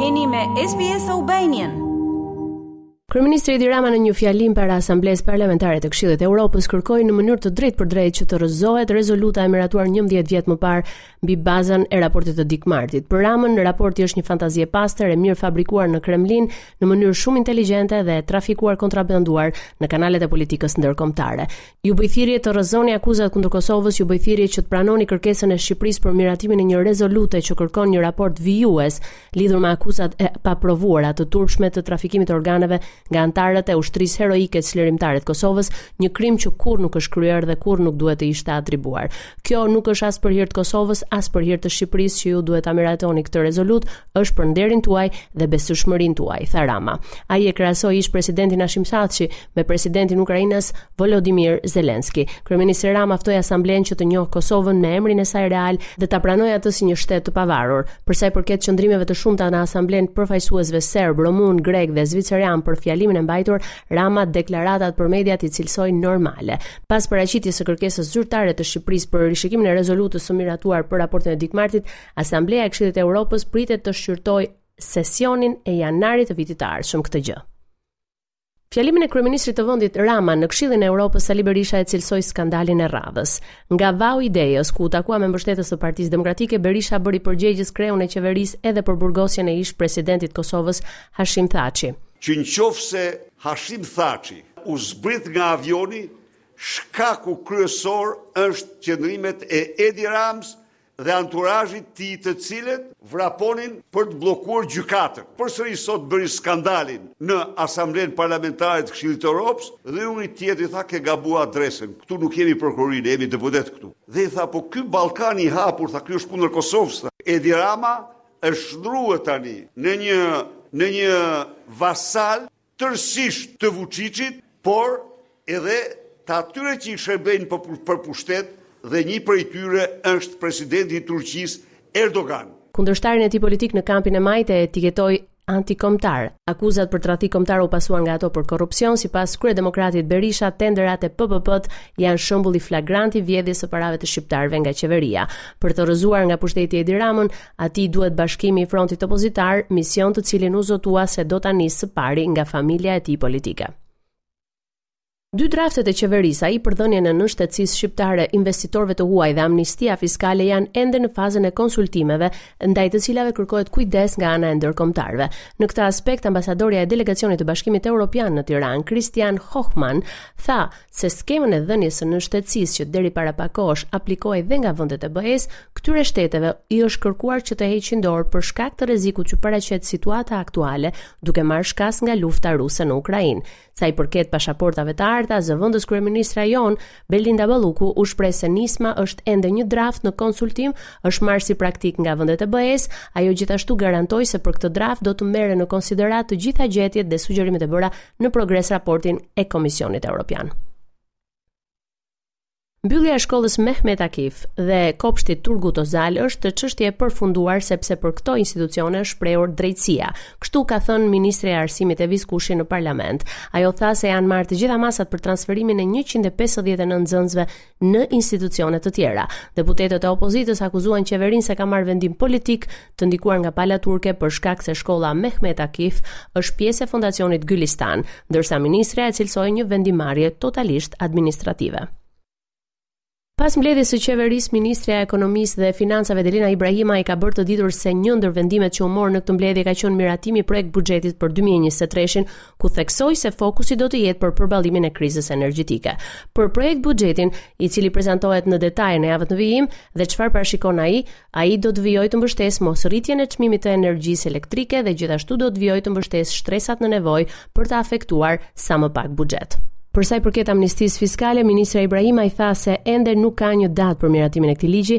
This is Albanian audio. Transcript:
Jeni me SBS Albanian. Kryeministri Edi Rama në një fjalim para Asamblesë Parlamentare të Këshillit të Evropës kërkoi në mënyrë të drejtpërdrejtë që të rrëzohet rezoluta e miratuar 11 vjet më parë mbi bazën e raportit të Dick Martit. Për Ramën, raporti është një fantazi e pastër e mirë fabrikuar në Kremlin në mënyrë shumë inteligjente dhe e trafikuar kontrabanduar në kanalet e politikës ndërkombëtare. Ju bëj thirrje të rrëzoni akuzat kundër Kosovës, ju bëj thirrje që të pranoni kërkesën e Shqipërisë për miratimin e një rezolute që kërkon një raport vijues lidhur me akuzat e paprovuara të turpshme të trafikimit të organeve nga anëtarët e ushtrisë heroike çlirimtare të Kosovës, një krim që kurrë nuk është kryer dhe kurrë nuk duhet të ishte atribuar. Kjo nuk është as për hir të Kosovës, as për hir të Shqipërisë që ju duhet ta miratoni këtë rezolutë, është për nderin tuaj dhe besueshmërinë tuaj, tha Rama. Ai e krahasoi ish-presidentin Hashim Thaçi me presidentin ukrainas Volodymyr Zelensky. Kryeministri Rama ftoi asamblenë që të njohë Kosovën me emrin e saj real dhe ta pranojë atë si një shtet të pavarur. Për sa i përket qëndrimeve të shumta në asamblenë përfaqësuesve serb, rumun, grek dhe zvicerian për fjalimin e mbajtur, Rama në deklaratat për mediat i cilësoi normale. Pas paraqitjes së kërkesës zyrtare të Shqipërisë për rishikimin e rezolutës së miratuar për raportin e Dick Martit, Asambleja e Këshillit të Evropës pritet të shqyrtojë sesionin e janarit të vitit të ardhshëm këtë gjë. Fjalimin e kryeministrit të vendit Rama në Këshillin e Evropës Sali Berisha e cilësoi skandalin e radhës. Nga Vau i Dejës, ku u takua me mbështetës të Partisë Demokratike, Berisha bëri përgjegjës kreun e qeverisë edhe për burgosjen e ish presidentit Kosovës Hashim Thaçi. Që në qoftë se Hashim Thaçi u zbrit nga avioni, shkaku kryesor është qëndrimet e Edi Ramës dhe anturazhit tij të cilët vraponin për të bllokuar gjykatën. Përsëri sot bëri skandalin në Asamblenë Parlamentare të Këshillit të Europës dhe një tjetër i tha ke gabu adresën, këtu nuk jemi prokurori ne jemi deputetë këtu. Dhe i tha po ky Ballkani i hapur tha ky është kundër Kosovës tha. Edi Rama është shndërru tani në një në një vasal tërësisht të Vuçiçit, por edhe të atyre që i shërbejnë për pushtet dhe një prej tyre është presidenti i Turqisë, Erdogan. Kundërshtarin e tij politik në kampin e majtë e etiketoi antikombëtar. Akuzat për tradhti kombëtare u pasuan nga ato për korrupsion, sipas kryedemokratit Berisha, tenderat e PPP-të janë shembulli flagrant i vjedhjes së parave të shqiptarëve nga qeveria. Për të rrëzuar nga pushteti Edi Ramën, atij i duhet bashkimi i frontit opozitar, mision të cilin u zotua se do ta nisë së pari nga familja e tij politike. Dy draftet e qeverisë, ai për dhënien e nënshtetësisë shqiptare investitorëve të huaj dhe amnistia fiskale janë ende në fazën e konsultimeve, ndaj të cilave kërkohet kujdes nga ana e ndërkombëtarëve. Në këtë aspekt, ambasadorja e delegacionit të Bashkimit Evropian në Tiranë, Christiane Hohmann, tha se skemën e dhënies së nënshtetësisë që deri para pak kohësh aplikohej dhe nga vendet e BE-së, këtyre shteteve i është kërkuar që të heqin dorë për shkak të rrezikut që paraqet situata aktuale, duke marrë shkas nga lufta ruse në Ukrainë. Sa i përket pashaportave të arta, zëvendës kryeministrja jonë, Belinda Balluku u shpreh se nisma është ende një draft në konsultim, është marrë si praktikë nga vendet e BE-së, ajo gjithashtu garantoi se për këtë draft do të merren në konsideratë të gjitha gjetjet dhe sugjerimet e bëra në progres raportin e Komisionit Europian. Mbyllja e shkollës Mehmet Akif dhe kopshtit Turgut Ozal është çështje e përfunduar sepse për këto institucione është shprehur drejtësia. Kështu ka thënë ministrja e Arsimit Evis Kushi në parlament. Ajo tha se janë marrë të gjitha masat për transferimin e 159 nxënësve në institucione të tjera. Deputetët e opozitës akuzuan qeverinë se ka marrë vendim politik të ndikuar nga pala turke për shkak se shkolla Mehmet Akif është pjesë e fondacionit Gylistan, ndërsa ministrja e cilësoi një vendimmarrje totalisht administrative. Pas mbledhjes së qeverisë, ministrja e Ekonomisë dhe Financave Delina Ibrahimaj ka bërë të ditur se një ndër vendimet që u mor në këtë mbledhje ka qenë miratimi i projekt buxhetit për 2023-shin, ku theksoi se fokusi do të jetë për përballimin e krizës energjetike. Për projekt buxhetin, i cili prezantohet në detaje në javët në vijim dhe çfarë parashikon ai, ai do të vijojë të mbështesë mosrritjen e çmimit të energjisë elektrike dhe gjithashtu do të vijojë të mbështesë shtresat në nevojë për të afektuar sa më pak buxhet. Për sa i përket amnistisë fiskale, ministrja Ibrahimaj tha se ende nuk ka një datë për miratimin e këtij ligji,